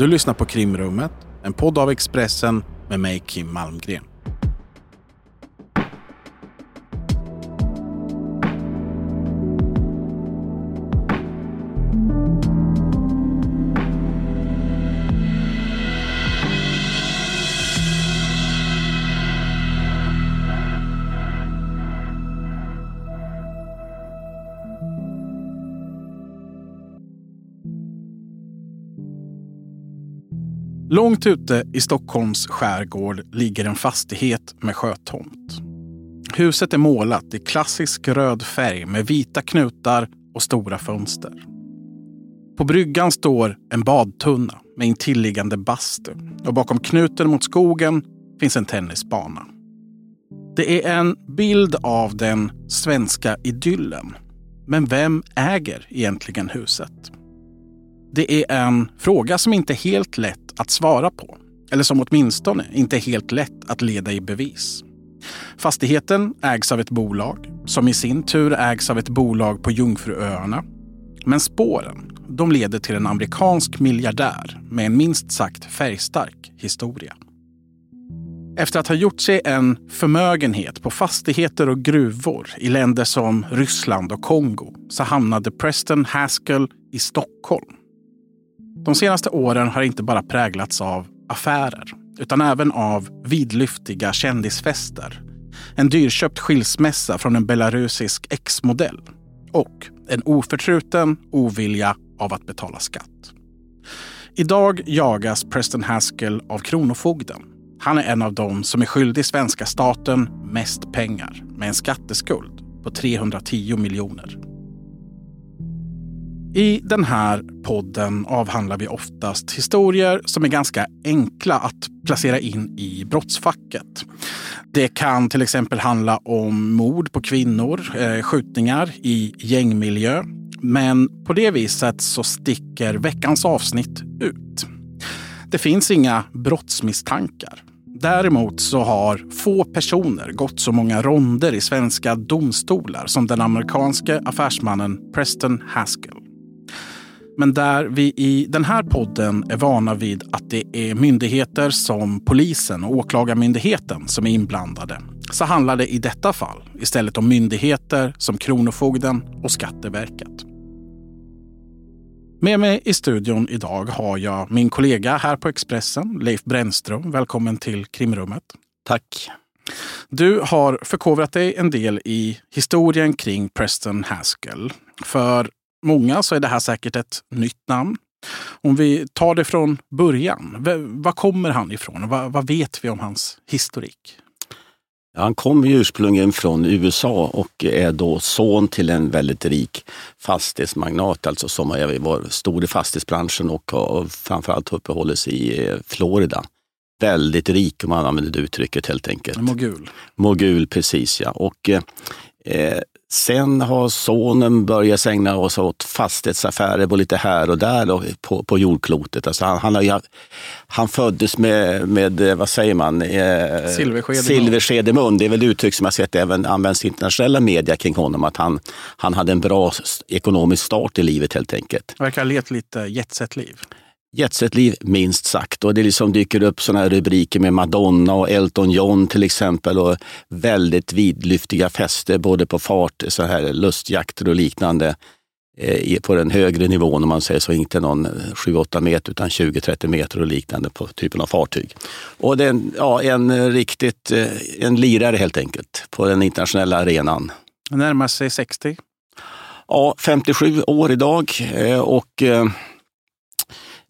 Du lyssnar på Krimrummet, en podd av Expressen med mig Kim Malmgren. Långt ute i Stockholms skärgård ligger en fastighet med sjötomt. Huset är målat i klassisk röd färg med vita knutar och stora fönster. På bryggan står en badtunna med intilliggande bastu och bakom knuten mot skogen finns en tennisbana. Det är en bild av den svenska idyllen. Men vem äger egentligen huset? Det är en fråga som inte är helt lätt att svara på. Eller som åtminstone inte är helt lätt att leda i bevis. Fastigheten ägs av ett bolag som i sin tur ägs av ett bolag på Jungfruöarna. Men spåren de leder till en amerikansk miljardär med en minst sagt färgstark historia. Efter att ha gjort sig en förmögenhet på fastigheter och gruvor i länder som Ryssland och Kongo så hamnade Preston Haskell i Stockholm de senaste åren har inte bara präglats av affärer utan även av vidlyftiga kändisfester. En dyrköpt skilsmässa från en belarusisk ex-modell och en oförtruten ovilja av att betala skatt. Idag jagas Preston Haskell av Kronofogden. Han är en av dem som är skyldig svenska staten mest pengar med en skatteskuld på 310 miljoner. I den här podden avhandlar vi oftast historier som är ganska enkla att placera in i brottsfacket. Det kan till exempel handla om mord på kvinnor, eh, skjutningar i gängmiljö. Men på det viset så sticker veckans avsnitt ut. Det finns inga brottsmisstankar. Däremot så har få personer gått så många ronder i svenska domstolar som den amerikanske affärsmannen Preston Haskell. Men där vi i den här podden är vana vid att det är myndigheter som polisen och åklagarmyndigheten som är inblandade så handlar det i detta fall istället om myndigheter som Kronofogden och Skatteverket. Med mig i studion idag har jag min kollega här på Expressen, Leif Brännström. Välkommen till Krimrummet. Tack. Du har förkovrat dig en del i historien kring Preston Haskell. För många så är det här säkert ett nytt namn. Om vi tar det från början. Var kommer han ifrån? Vad, vad vet vi om hans historik? Han kommer ursprungligen från USA och är då son till en väldigt rik fastighetsmagnat, alltså som var stor i fastighetsbranschen och har framförallt uppehållit sig i eh, Florida. Väldigt rik om man använder det uttrycket helt enkelt. Mogul. Mogul, precis ja. Och, eh, Sen har sonen börjat ägna sig åt fastighetsaffärer på lite här och där då, på, på jordklotet. Alltså han, han, har, han föddes med, med, vad säger man, eh, silversked, silversked i mun. Det är väl uttryck som jag sett även används i internationella media kring honom. Att han, han hade en bra ekonomisk start i livet helt enkelt. Verkar ha levt lite jetset-liv jetset-liv minst sagt. Och det liksom dyker upp här rubriker med Madonna och Elton John till exempel och väldigt vidlyftiga fester både på fart, så här lustjakter och liknande eh, på den högre nivån om man säger så, inte någon 7-8 meter utan 20-30 meter och liknande på typen av fartyg. Och det är en, ja, en riktigt, eh, en lirare helt enkelt på den internationella arenan. Närmar sig 60? Ja, 57 år idag eh, och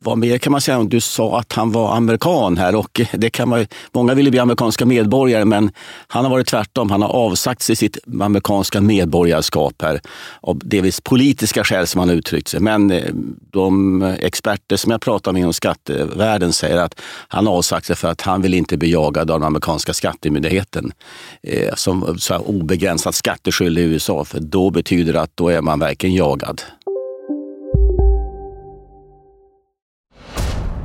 vad mer kan man säga? Du sa att han var amerikan här och det kan man, många vill bli amerikanska medborgare men han har varit tvärtom. Han har avsagt sig sitt amerikanska medborgarskap här av delvis politiska skäl som han uttryckt sig. Men eh, de experter som jag pratar med inom skattevärlden säger att han avsagt sig för att han vill inte bli jagad av den amerikanska skattemyndigheten eh, som så obegränsat skatteskyldig i USA. För då betyder det att då är man verkligen jagad.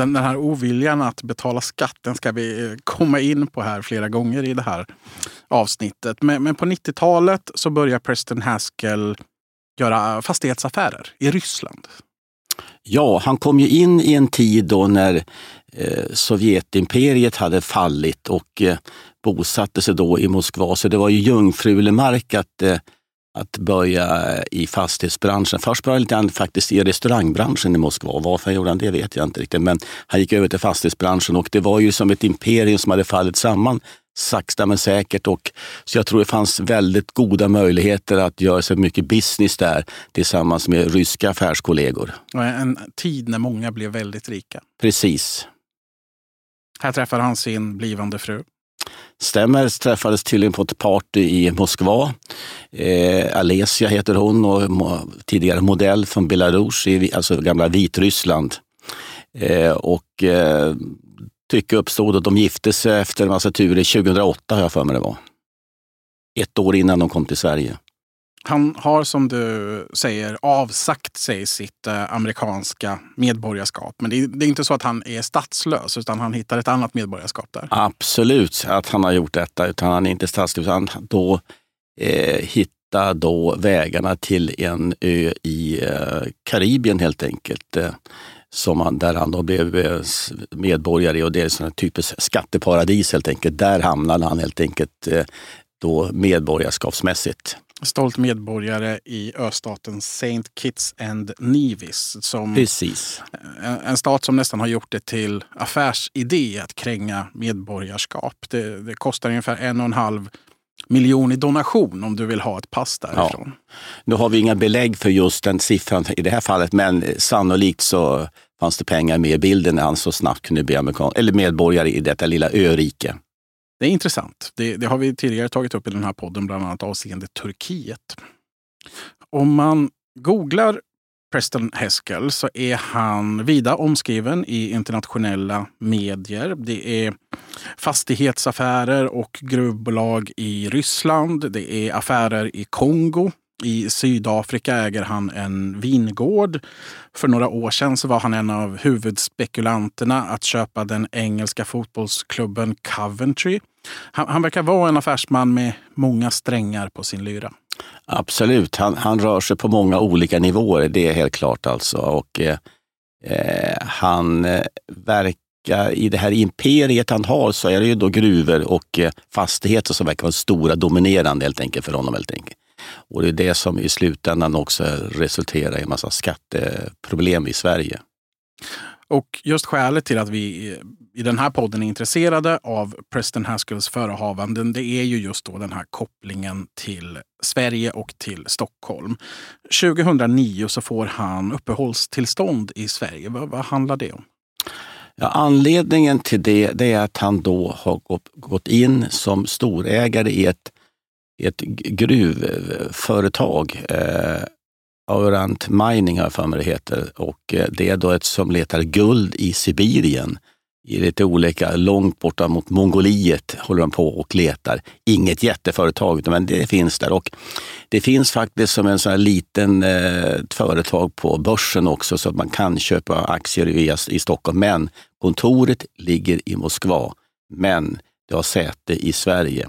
Den, den här oviljan att betala skatt, den ska vi eh, komma in på här flera gånger i det här avsnittet. Men, men på 90-talet så börjar Preston Haskell göra fastighetsaffärer i Ryssland. Ja, han kom ju in i en tid då när eh, Sovjetimperiet hade fallit och eh, bosatte sig då i Moskva. Så det var ju jungfrulemark att, eh, att börja i fastighetsbranschen. Först började grann faktiskt i restaurangbranschen i Moskva. Varför gjorde han det vet jag inte riktigt. Men han gick över till fastighetsbranschen och det var ju som ett imperium som hade fallit samman sakta men säkert. Och, så jag tror det fanns väldigt goda möjligheter att göra sig mycket business där tillsammans med ryska affärskollegor. En tid när många blev väldigt rika. Precis. Här träffar han sin blivande fru. Stämmer, träffades tydligen på ett party i Moskva. Eh, Alesia heter hon och mo tidigare modell från Belarus, alltså gamla Vitryssland. Eh, och eh, tycke uppstod och de gifte sig efter en massa turer 2008 har jag för mig det var. Ett år innan de kom till Sverige. Han har som du säger avsagt sig sitt eh, amerikanska medborgarskap. Men det är, det är, inte så att han är statslös utan han hittar ett annat medborgarskap där. Absolut att han har gjort detta. Utan han är inte statslös. Han då eh, hittar då vägarna till en ö i eh, Karibien helt enkelt. Eh, som han, där han då blev eh, medborgare och det är ett typiskt skatteparadis helt enkelt. Där hamnade han helt enkelt eh, då medborgarskapsmässigt. Stolt medborgare i östaten St. Kitts and Nevis. Som Precis. En, en, stat som nästan har gjort det till affärsidé att kränga medborgarskap. Det, det kostar ungefär en och en halv miljon i donation om du vill ha ett pass därifrån. Ja. Nu har vi inga belägg för just den siffran i det här fallet, men sannolikt så fanns det pengar med i bilden när han så snabbt kunde bli amerikan eller medborgare i detta lilla örike. Det är intressant. Det, det har vi tidigare tagit upp i den här podden, bland annat avseende Turkiet. Om man googlar Preston Heskel så är han vida omskriven i internationella medier. Det är fastighetsaffärer och gruvbolag i Ryssland. Det är affärer i Kongo. I Sydafrika äger han en vingård. För några år sedan så var han en av huvudspekulanterna att köpa den engelska fotbollsklubben Coventry. Han, han verkar vara en affärsman med många strängar på sin lyra. Absolut, han, han rör sig på många olika nivåer, det är helt klart alltså. Och, eh, eh han eh, verkar, i det här imperiet han har så är det ju då gruvor och eh, fastigheter som verkar vara stora, dominerande helt enkelt för honom. Helt enkelt. Och det är det som i slutändan också resulterar i en massa skatteproblem i Sverige. Och just skälet till att vi i den här podden är intresserade av Preston Haskells förehavanden, det är ju just då den här kopplingen till Sverige och till Stockholm. 2009 så får han uppehållstillstånd i Sverige. Vad, vad handlar det om? Ja, anledningen till det, det, är att han då har gått in som storägare i ett, ett gruvföretag. Eh, Aurant Mining har jag för mig det heter. Och eh, det är då ett som letar guld i Sibirien. I lite olika, långt borta mot Mongoliet håller de på och letar. Inget jätteföretag, men det finns där. Och det finns faktiskt som en sån här liten eh, företag på börsen också så att man kan köpa aktier i, i Stockholm. Men kontoret ligger i Moskva. Men det har säte i Sverige.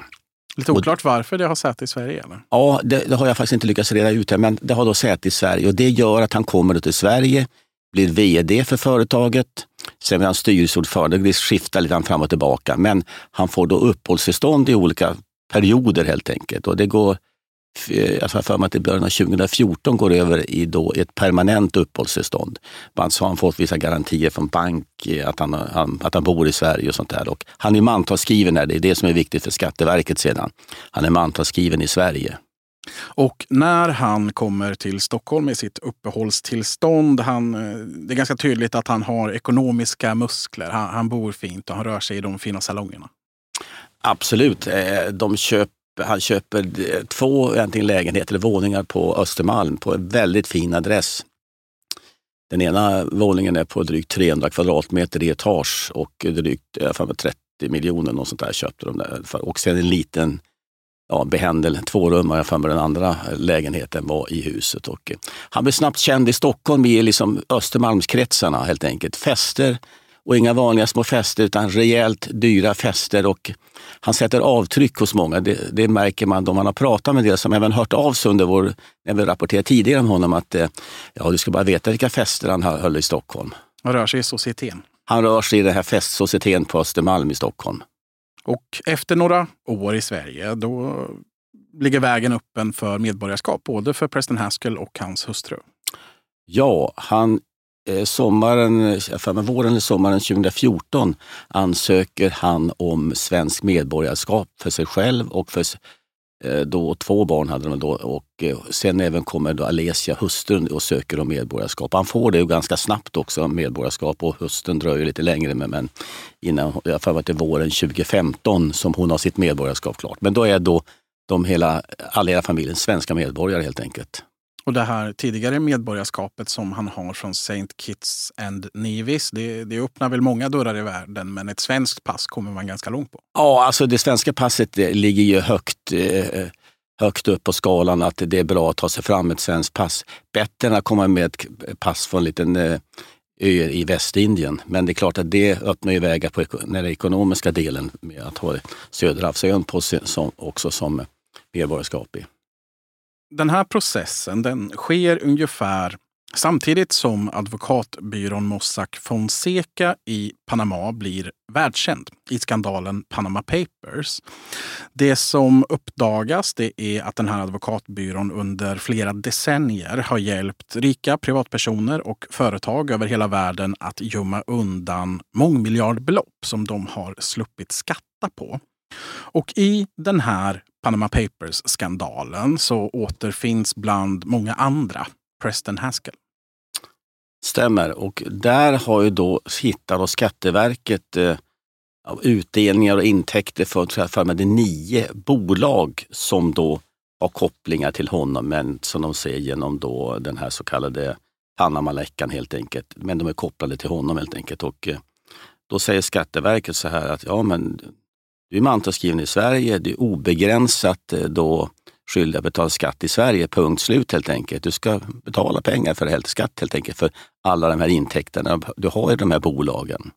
Lite oklart varför det har säte i Sverige? Eller? Ja, det, det, har jag faktiskt inte lyckats reda ut, men det har då säte i Sverige och det gör att han kommer till Sverige, blir vd för företaget, sen blir han styrelseordförande, det skiftar lite fram och tillbaka, men han får då uppehållstillstånd i olika perioder helt enkelt. Och det går jag har för mig att i början av 2014 går över i då ett permanent uppehållstillstånd. Så har han fått vissa garantier från bank att han, att han bor i Sverige och sånt där. Och han är mantalsskriven här, det är det som är viktigt för Skatteverket sedan. Han är mantalsskriven i Sverige. Och när han kommer till Stockholm med sitt uppehållstillstånd, han, det är ganska tydligt att han har ekonomiska muskler. Han, han bor fint och han rör sig i de fina salongerna. Absolut. Eh, de köper han köper eh, två lägenheter, eller våningar på Östermalm på en väldigt fin adress. Den ena våningen är på drygt 300 kvadratmeter i etage och drygt eh, 30 miljoner och sånt där köpte de där. Och sen en liten ja, behändel tvårummare för mig den andra lägenheten var i huset. Och eh, han blev snabbt känd i Stockholm i liksom Östermalmskretsarna helt enkelt. Fester och inga vanliga små fester utan rejält dyra fester. Och han sätter avtryck hos många. Det, det märker man då man har pratat med det som även hört av sig under vår, när vi rapporterade tidigare om honom att eh, ja, du ska bara veta vilka fester han höll i Stockholm. Han rör sig i societeten. Han rör sig i den här festsocieteten på Östermalm i Stockholm. Och efter några år i Sverige, då ligger vägen öppen för medborgarskap, både för Preston Haskell och hans hustru. Ja, han Eh, sommaren, för våren eller sommaren 2014 ansöker han om svensk medborgarskap för sig själv och för eh, då, två barn hade de då och eh, sen även kommer då Alesia, hustrun, och söker om medborgarskap. Han får det ganska snabbt också, medborgarskap och hustrun dröjer lite längre. med, men innan, jag för att det är våren 2015 som hon har sitt medborgarskap klart. Men då är då de hela, alla hela familjen svenska medborgare helt enkelt. Och det här tidigare medborgarskapet som han har från St. Kitts and Nevis, det, det öppnar väl många dörrar i världen, men ett svenskt pass kommer man ganska långt på. Ja, alltså det svenska passet ligger ju högt, eh, högt upp på skalan att det är bra att ta sig fram med ett svenskt pass. Bättre än att komma med ett pass från en liten eh, ö i Västindien. Men det är klart att det öppnar ju vägar på den ekonomiska delen med att ha Söderhavsön på som, också som medborgarskap i den här processen den sker ungefär samtidigt som advokatbyrån Mossack Fonseca i Panama blir världskänd i skandalen Panama Papers. Det som uppdagas det är att den här advokatbyrån under flera decennier har hjälpt rika privatpersoner och företag över hela världen att gömma undan mångmiljardbelopp som de har sluppit skatta på. Och i den här Panama Papers-skandalen så återfinns bland många andra Preston Haskell. Stämmer. Och där har ju då hittat och Skatteverket eh, utdelningar och intäkter för, för med det nio bolag som då har kopplingar till honom, men som de ser genom då den här så kallade Panamaläckan helt enkelt. Men de är kopplade till honom helt enkelt. Och eh, då säger Skatteverket så här att ja, men du är mantalsskriven i Sverige, du är obegränsat eh, då skyldig att betala skatt i Sverige, punkt slut helt enkelt. Du ska betala pengar för helt skatt helt enkelt för alla de här intäkterna du har i de här bolagen.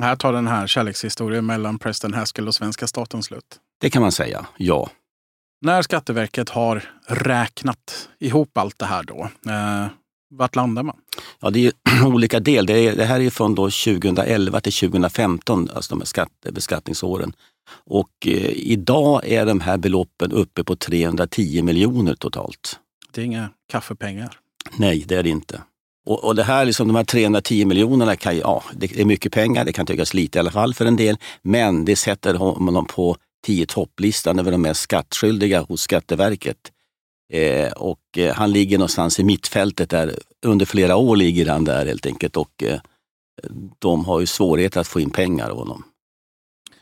Här tar den här kärlekshistorien mellan Preston Haskell och svenska staten slut. Det kan man säga, ja. När Skatteverket har räknat ihop allt det här då, eh, vart landar man? Ja, det är olika delar. Det, det, här är från då 2011 till 2015, alltså de här skatte, beskattningsåren. Och eh, idag är de här beloppen uppe på 310 miljoner totalt. Det är inga kaffepengar. Nej, det är det inte. Och, och det här, liksom, de här 310 miljonerna, kan, ja, det är mycket pengar, det kan tyckas lite i alla fall för en del, men det sätter honom på 10 topplistan över de mest skattskyldiga hos Skatteverket. Eh, och eh, han ligger någonstans i mittfältet där, under flera år ligger han där helt enkelt och eh, de har ju svårigheter att få in pengar av honom.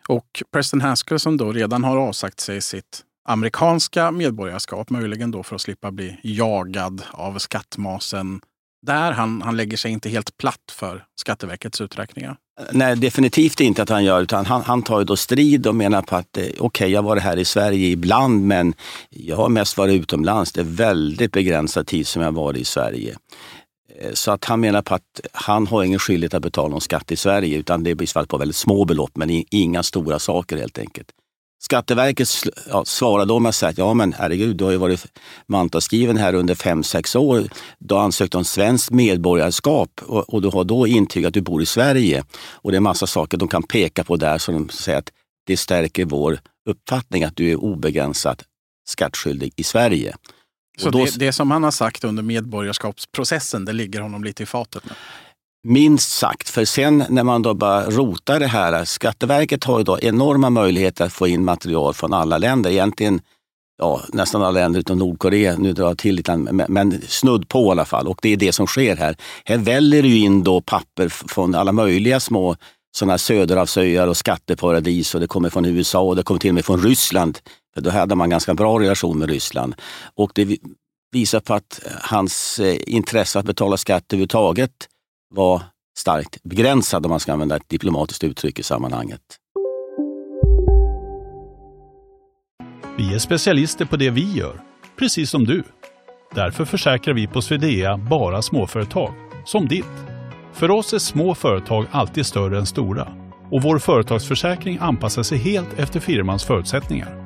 Och Preston Haskell som då redan har avsagt sig sitt amerikanska medborgarskap, möjligen då för att slippa bli jagad av skattmasen där. Han, han lägger sig inte helt platt för Skatteverkets uträkningar. Nej, definitivt inte att han gör. Utan han, han tar ju då strid och menar på att eh, okej, okay, jag har varit här i Sverige ibland, men jag har mest varit utomlands. Det är väldigt begränsad tid som jag har varit i Sverige. Eh, så att han menar på att han har ingen skyldighet att betala någon skatt i Sverige utan det blir på väldigt små belopp men inga stora saker helt enkelt. Skatteverket ja, svarade då med att säga att ja men herregud, du har ju varit mantalsskriven här under fem sex år. Du har ansökt om svenskt medborgarskap och, och, du har då intygat att du bor i Sverige. Och det är massa saker de kan peka på där som de säger att det stärker vår uppfattning att du är obegränsat skattskyldig i Sverige. Så då, det, det som han har sagt under medborgarskapsprocessen, det ligger honom lite i fatet nu? Minst sagt, för sen när man då bara rotar det här, Skatteverket har ju då enorma möjligheter att få in material från alla länder. Egentligen ja, nästan alla länder utom Nordkorea, nu drar jag till lite, men snudd på i alla fall. Och det är det som sker här. Här väller det in då papper från alla möjliga små sådana söderhavsöar och skatteparadis och det kommer från USA och det kommer till och med från Ryssland för då hade man ganska bra relation med Ryssland. Och det visar på att hans eh, intresse att betala skatt överhuvudtaget var starkt begränsad om man ska använda ett diplomatiskt uttryck i sammanhanget. Vi är specialister på det vi gör, precis som du. Därför försäkrar vi på Swedea bara småföretag, som ditt. För oss är små företag alltid större än stora och vår företagsförsäkring anpassar sig helt efter firmans förutsättningar.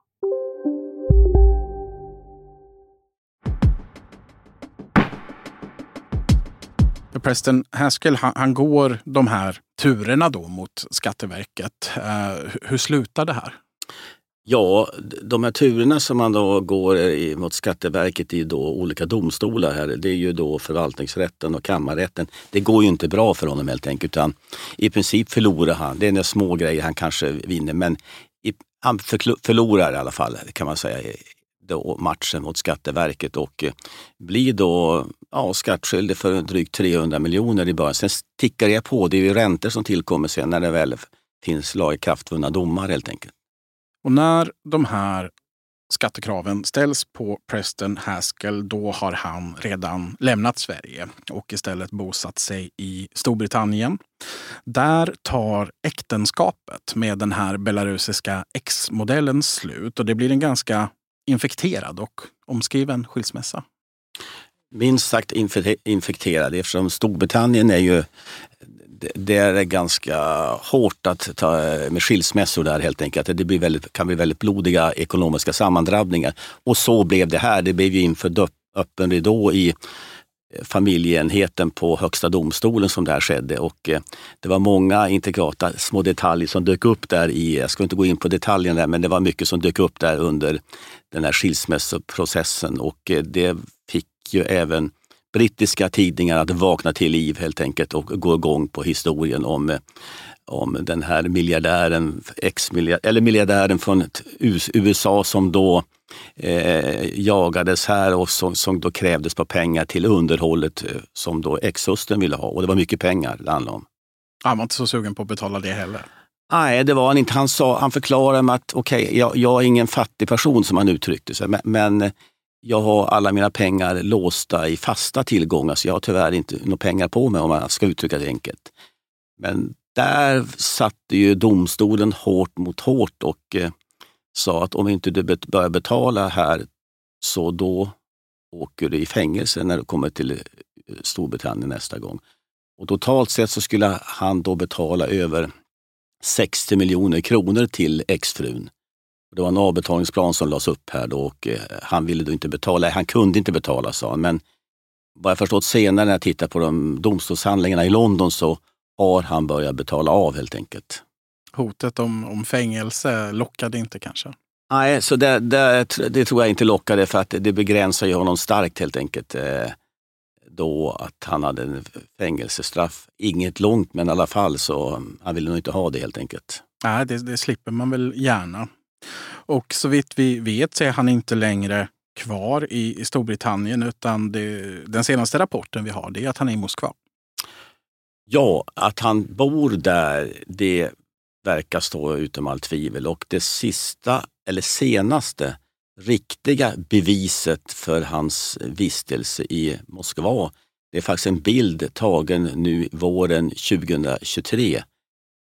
Preston Haskell, han, han, går de här turerna då mot Skatteverket. Eh, hur slutar det här? Ja, de här turerna som man då går mot Skatteverket i då olika domstolar här, det är ju då förvaltningsrätten och kammarrätten. Det går ju inte bra för honom helt enkelt utan i princip förlorar han. Det är några små grejer han kanske vinner men i, han förlorar i alla fall kan man säga då matchen mot Skatteverket och eh, blir då ja, skattskyldig för drygt 300 miljoner i början. Sen tickar det på. Det är ju räntor som tillkommer sen när det väl finns lagakraftvunna domar helt enkelt. Och när de här skattekraven ställs på Preston Haskell, då har han redan lämnat Sverige och istället bosatt sig i Storbritannien. Där tar äktenskapet med den här belarusiska ex-modellen slut och det blir en ganska infekterad och omskriven skilsmässa. Minst sagt infekterad eftersom Storbritannien är ju där är ganska hårt att ta med skilsmässor där helt enkelt. Det blir väldigt, kan bli väldigt blodiga ekonomiska sammandrabbningar. Och så blev det här. Det blev ju inför öppen ridå i eh, familjeenheten på Högsta domstolen som det här skedde. Och eh, det var många intrikata små detaljer som dök upp där i, jag ska inte gå in på detaljerna, men det var mycket som dök upp där under den här skilsmässoprocessen och eh, det fick ju även brittiska tidningar att vakna till liv helt enkelt och gå igång på historien om, eh, om den här miljardären, ex-miljardären, eller miljardären från USA som då eh, jagades här och som, som då krävdes på pengar till underhållet eh, som då ex-hustern ville ha. Och det var mycket pengar det handlade om. Han var inte så sugen på att betala det heller. Nej, det var han inte. Han, sa, han förklarade att okej, okay, jag, jag, är ingen fattig person som han uttryckte sig, men, men jag har alla mina pengar låsta i fasta tillgångar så jag har tyvärr inte några pengar på mig om man ska uttrycka det enkelt. Men där satte ju domstolen hårt mot hårt och eh, sa att om inte du börjar betala här så då åker du i fängelse när du kommer till eh, Storbritannien nästa gång. Och totalt sett så skulle han då betala över 60 miljoner kronor till exfrun. Det var en avbetalningsplan som lades upp här då och eh, han ville då inte betala. Han kunde inte betala sa han, men vad jag förstått senare när jag tittar på de domstolshandlingarna i London så har han börjat betala av helt enkelt. Hotet om, om fängelse lockade inte kanske? Nej, så det, det, det, tror jag inte lockade för att det begränsar ju honom starkt helt enkelt. Eh, då att han hade en fängelsestraff. Inget långt men i alla fall så han ville nog inte ha det helt enkelt. Nej, det, det slipper man väl gärna. Och så vitt vi vet så är han inte längre kvar i, i Storbritannien utan det, den senaste rapporten vi har det är att han är i Moskva. Ja, att han bor där det verkar stå utom allt tvivel och det sista eller senaste riktiga beviset för hans vistelse i Moskva det är faktiskt en bild tagen nu våren 2023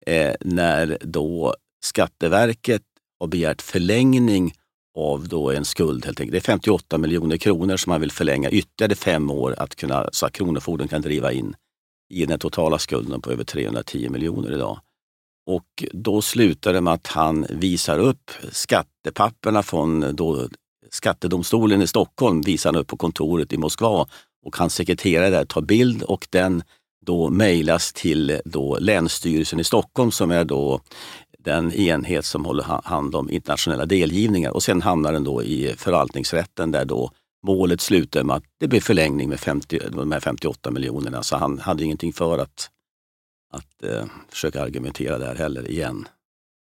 eh, när då Skatteverket har begärt förlängning av då en skuld. Helt enkelt. Det är 58 miljoner kronor som man vill förlänga ytterligare fem år att kunna, så att Kronofogden kan driva in i den totala skulden på över 310 miljoner idag. Och då slutar det med att han visar upp skattepapperna från då skattedomstolen i Stockholm, visar han upp på kontoret i Moskva och hans sekreterare där tar bild och den då mejlas till då Länsstyrelsen i Stockholm som är då den enhet som håller hand om internationella delgivningar och sen hamnar den då i förvaltningsrätten där då målet slutar med att det blir förlängning med 50, de här 58 miljonerna. Så han hade ingenting för att, att eh, försöka argumentera där heller igen.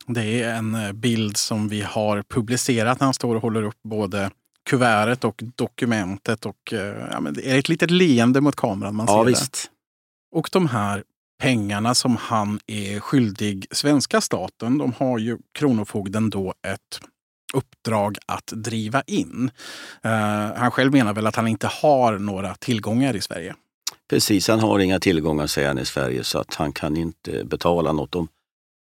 Det är en eh, bild som vi har publicerat. Han står och håller upp både kuvertet och dokumentet och eh, ja, men det är ett litet leende mot kameran. Man Ja, ser det. visst. Och de här pengarna som han är skyldig svenska staten, de har ju Kronofogden då ett uppdrag att driva in. Eh, han själv menar väl att han inte har några tillgångar i Sverige. Precis, han har inga tillgångar säger han i Sverige så att han kan inte betala något. Om,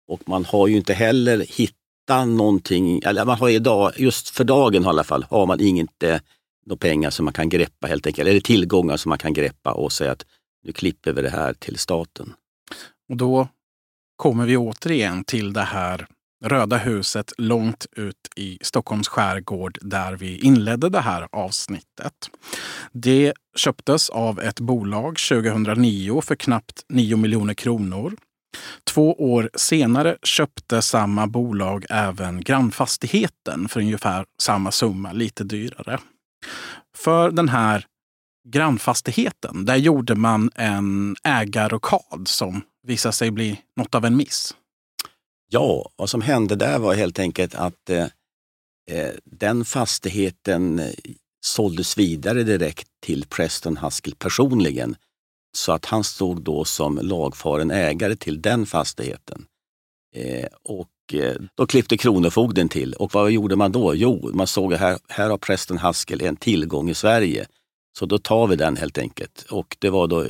och man har ju inte heller hittat någonting, eller man har idag, just för dagen i alla fall, har man inte några pengar som man kan greppa helt enkelt, eller tillgångar som man kan greppa och säga att nu klipper vi det här till staten. Och då kommer vi återigen till det här röda huset långt ut i Stockholms skärgård där vi inledde det här avsnittet. Det köptes av ett bolag 2009 för knappt 9 miljoner kronor. Två år senare köpte samma bolag även grannfastigheten för ungefär samma summa, lite dyrare. För den här grannfastigheten, där gjorde man en ägarrokad som visade sig bli något av en miss. Ja, vad som hände där var helt enkelt att eh, eh den fastigheten eh, såldes vidare direkt till Preston Haskell personligen. Så att han stod då som lagfaren ägare till den fastigheten. Eh, och eh, då klippte Kronofogden till. Och vad gjorde man då? Jo, man såg att här, här har Preston Haskell en tillgång i Sverige. Så då tar vi den helt enkelt. Och det var då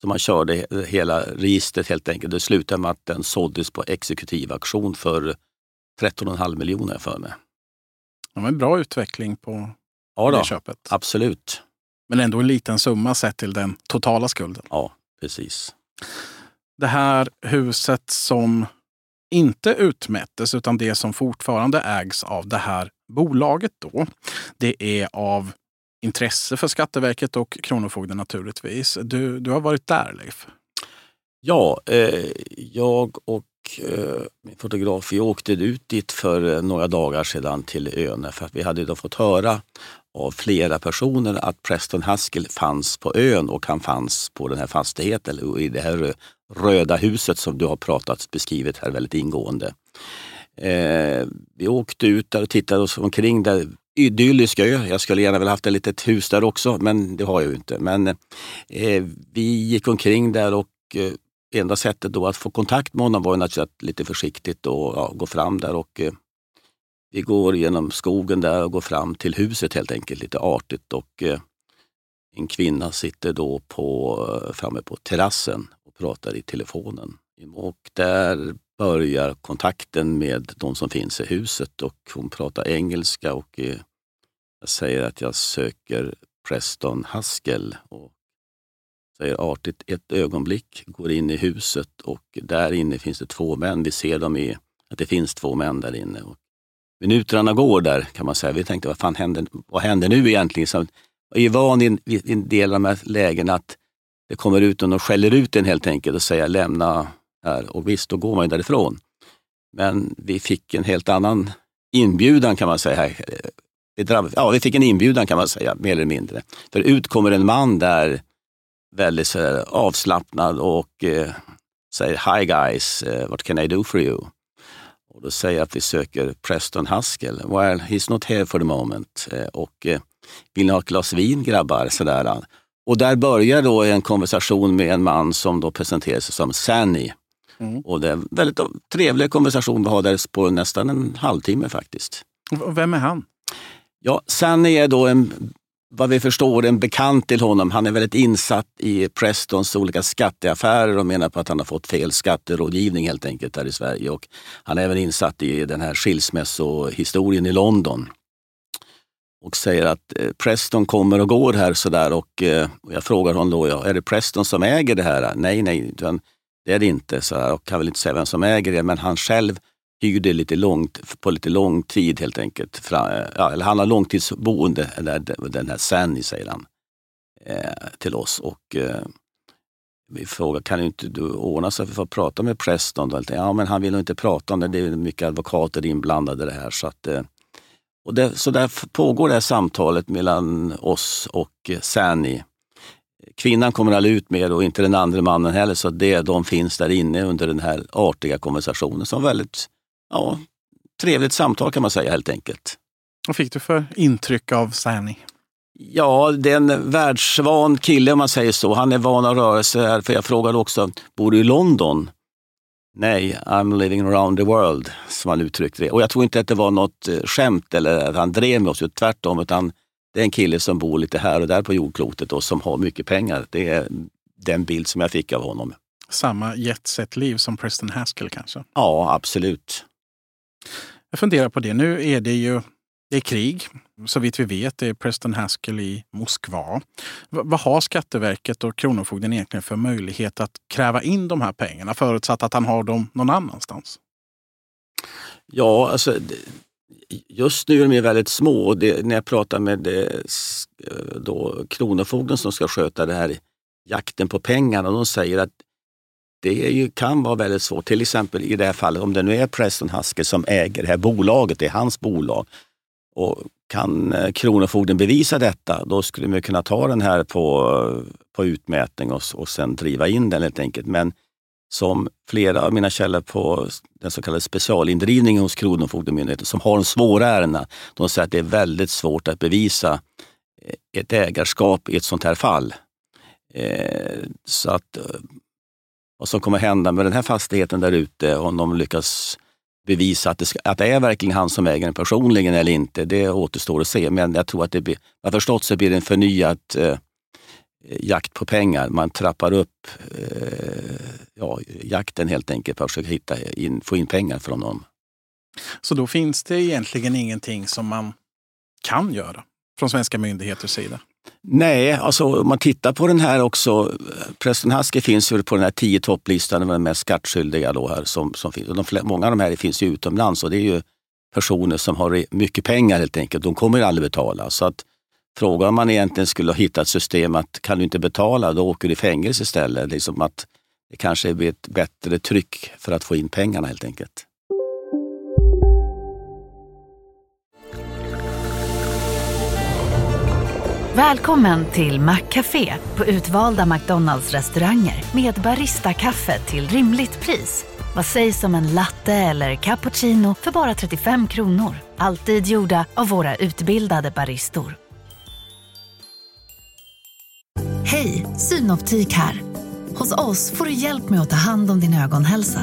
så man körde hela registret helt enkelt. Det slutade med att den såldes på exekutiv auktion för 13,5 miljoner för mig. Det var en bra utveckling på Ja, då, det köpet. absolut. Men ändå en liten summa sett till den totala skulden. Ja, precis. Det här huset som inte utmättes utan det som fortfarande ägs av det här bolaget då. Det är av intresse för Skatteverket och Kronofogden naturligtvis. Du, du har varit där Leif. Ja, eh, jag och eh, min fotograf vi åkte ut dit för eh, några dagar sedan till ön för att vi hade då fått höra av flera personer att Preston Haskell fanns på ön och han fanns på den här fastigheten, eller i det här röda huset som du har pratat beskrivit här väldigt ingående. Eh, vi åkte ut där och tittade oss omkring där. Idyllisk ö. Jag skulle gärna vilja haft ett litet hus där också, men det har jag ju inte. Men eh, vi gick omkring där och eh, enda sättet då att få kontakt med honom var ju naturligtvis att lite försiktigt och ja, gå fram där och eh, vi går genom skogen där och går fram till huset helt enkelt, lite artigt och eh, en kvinna sitter då på, eh, framme på terrassen och pratar i telefonen. Och där börjar kontakten med de som finns i huset och hon pratar engelska och eh, jag säger att jag söker Preston Haskell och säger artigt ett ögonblick, går in i huset och där inne finns det två män. Vi ser dem i, att det finns två män där inne. Och minuterna går där kan man säga. Vi tänkte, vad fan händer, vad händer nu egentligen? Så, jag är van i en, i en del av de här lägena att det kommer ut någon och skäller ut en helt enkelt och säger lämna här. Och visst, då går man ju därifrån. Men vi fick en helt annan inbjudan kan man säga. Ja, vi fick en inbjudan kan man säga, mer eller mindre. För ut kommer en man där väldigt så avslappnad och eh, säger Hi guys, eh, what can I do for you? Och då säger jag att vi söker Preston Haskell. Well, he's not here for the moment. Eh, och eh, vill ni ha ett glas vin grabbar? Sådär. Och där börjar då en konversation med en man som då presenterar sig som Sanny. Mm. Och det är en väldigt trevlig konversation vi har där på nästan en halvtimme faktiskt. Och Vem är han? Ja, Sanny är då en, vad vi förstår, en bekant till honom. Han är väldigt insatt i Prestons olika skatteaffärer och menar på att han har fått fel skatterådgivning helt enkelt här i Sverige. Och han är även insatt i den här skilsmässohistorien i London. Och säger att eh, Preston kommer och går här sådär och, eh, och jag frågar honom då, ja, är det Preston som äger det här? Nej, nej, utan det är det inte. Så jag kan väl inte säga vem som äger det, men han själv hyrde lite långt, på lite lång tid helt enkelt. Fra, ja, eller han har långtidsboende, eller den här Sanny säger han, eh, till oss. Och eh, vi frågar, kan inte du ordna så att vi får prata med Preston? Ja, men han vill nog inte prata om det. Det är mycket advokater inblandade i det här. Så, att, eh, och det, så där pågår det här samtalet mellan oss och eh, Sanny. Kvinnan kommer aldrig ut med och inte den andra mannen heller, så det, de finns där inne under den här artiga konversationen som väldigt ja, trevligt samtal kan man säga helt enkelt. Vad fick du för intryck av Sani? Ja, det är en världsvan kille om man säger så. Han är van att röra sig här. För jag frågade också, bor du i London? Nej, I'm living around the world, som han uttryckte det. Och jag tror inte att det var något eh, skämt eller att han drev med oss, tvärtom. Utan det är en kille som bor lite här och där på jordklotet och som har mycket pengar. Det är den bild som jag fick av honom. Samma jetset-liv som Preston Haskell kanske? Ja, absolut. Jag funderar på det. Nu är det ju det är krig. Så vitt vi vet det är Preston Haskell i Moskva. V vad har Skatteverket och Kronofogden egentligen för möjlighet att kräva in de här pengarna förutsatt att han har dem någon annanstans? Ja, alltså just nu är de väldigt små. Det, när jag pratar med eh, det, eh, då, Kronofogden som ska sköta det här jakten på pengarna, de säger att det ju, kan vara väldigt svårt. Till exempel i det här fallet, om det nu är Preston Haskell som äger det här bolaget, det är hans bolag. Och kan eh, Kronofogden bevisa detta, då skulle man kunna ta den här på, på utmätning och, och sen driva in den helt enkelt. Men som flera av mina källor på den så kallade specialindrivningen hos Kronofogdemyndigheten som har de svåra ärendena, de säger att det är väldigt svårt att bevisa eh, ett ägarskap i ett sånt här fall. Eh, så att eh, vad som kommer hända med den här fastigheten där ute, om de lyckas bevisa att det, ska, att det är verkligen han som äger den personligen eller inte, det återstår att se. Men jag tror att det blir, jag förstått så blir det en förnyad eh, jakt på pengar. Man trappar upp eh, ja, jakten helt enkelt för att försöka hitta in, få in pengar från dem. Så då finns det egentligen ingenting som man kan göra från svenska myndigheters sida? Nej, alltså om man tittar på den här också. Preston Husky finns ju på den här tio topplistan med de mest skattskyldiga. Då här som, som finns. De, många av de här finns ju utomlands och det är ju personer som har mycket pengar helt enkelt. De kommer aldrig betala. Så att frågan man egentligen skulle hitta ett system att kan du inte betala, då åker du i fängelse istället. Liksom att det kanske blir ett bättre tryck för att få in pengarna helt enkelt. Välkommen till Maccafé på utvalda McDonalds restauranger med Baristakaffe till rimligt pris. Vad sägs om en latte eller cappuccino för bara 35 kronor? Alltid gjorda av våra utbildade baristor. Hej, Synoptik här. Hos oss får du hjälp med att ta hand om din ögonhälsa.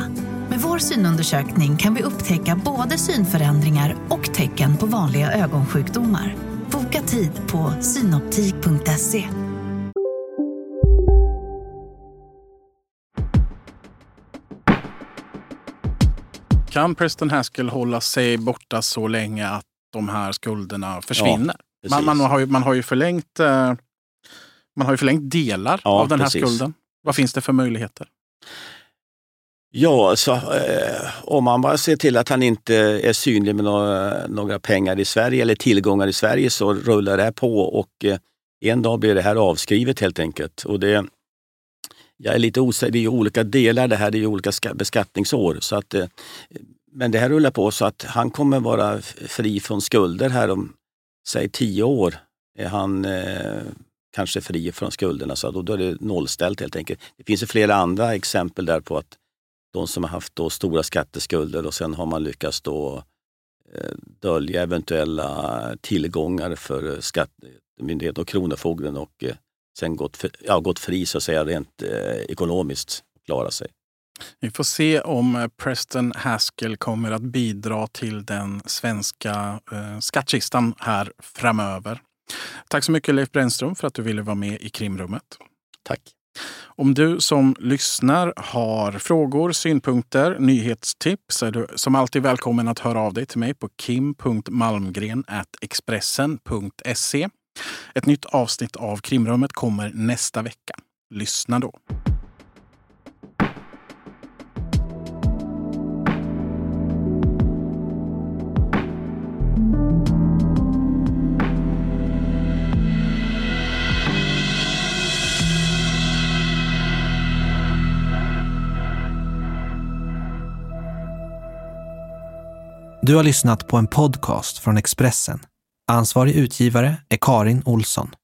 Med vår synundersökning kan vi upptäcka både synförändringar och tecken på vanliga ögonsjukdomar. Boka tid på synoptik.se. Kan Preston Haskell hålla sig borta så länge att de här skulderna försvinner? Ja, man, man, har ju, man har ju förlängt eh, man har ju förlängt delar ja, av den här precis. skulden. Vad finns det för möjligheter? Ja, så, eh, om man bara ser till att han inte är synlig med några, några, pengar i Sverige eller tillgångar i Sverige så rullar det här på och eh, en dag blir det här avskrivet helt enkelt. Och det, jag är lite osäker, det är olika delar det här, det är olika beskattningsår. Så att, eh, men det här rullar på så att han kommer vara fri från skulder här om, säg tio år. Är han eh, kanske fri från skulderna, så då, då är det nollställt helt enkelt. Det finns ju flera andra exempel där på att de som har haft då stora skatteskulder och sen har man lyckats då eh, dölja eventuella tillgångar för eh, skattemyndigheten och Kronofogden och eh, sen gått, för, ja, gått fri så att säga rent eh, ekonomiskt och klara sig. Vi får se om eh, Preston Haskell kommer att bidra till den svenska eh, skattkistan här framöver. Tack så mycket Leif Brännström för att du ville vara med i krimrummet. Tack. Om du som lyssnar har frågor, synpunkter, nyhetstips är du som alltid välkommen att höra av dig till mig på kim.malmgren.expressen.se. Ett nytt avsnitt av Krimrummet kommer nästa vecka. Lyssna då. Du har lyssnat på en podcast från Expressen. Ansvarig utgivare är Karin Olsson.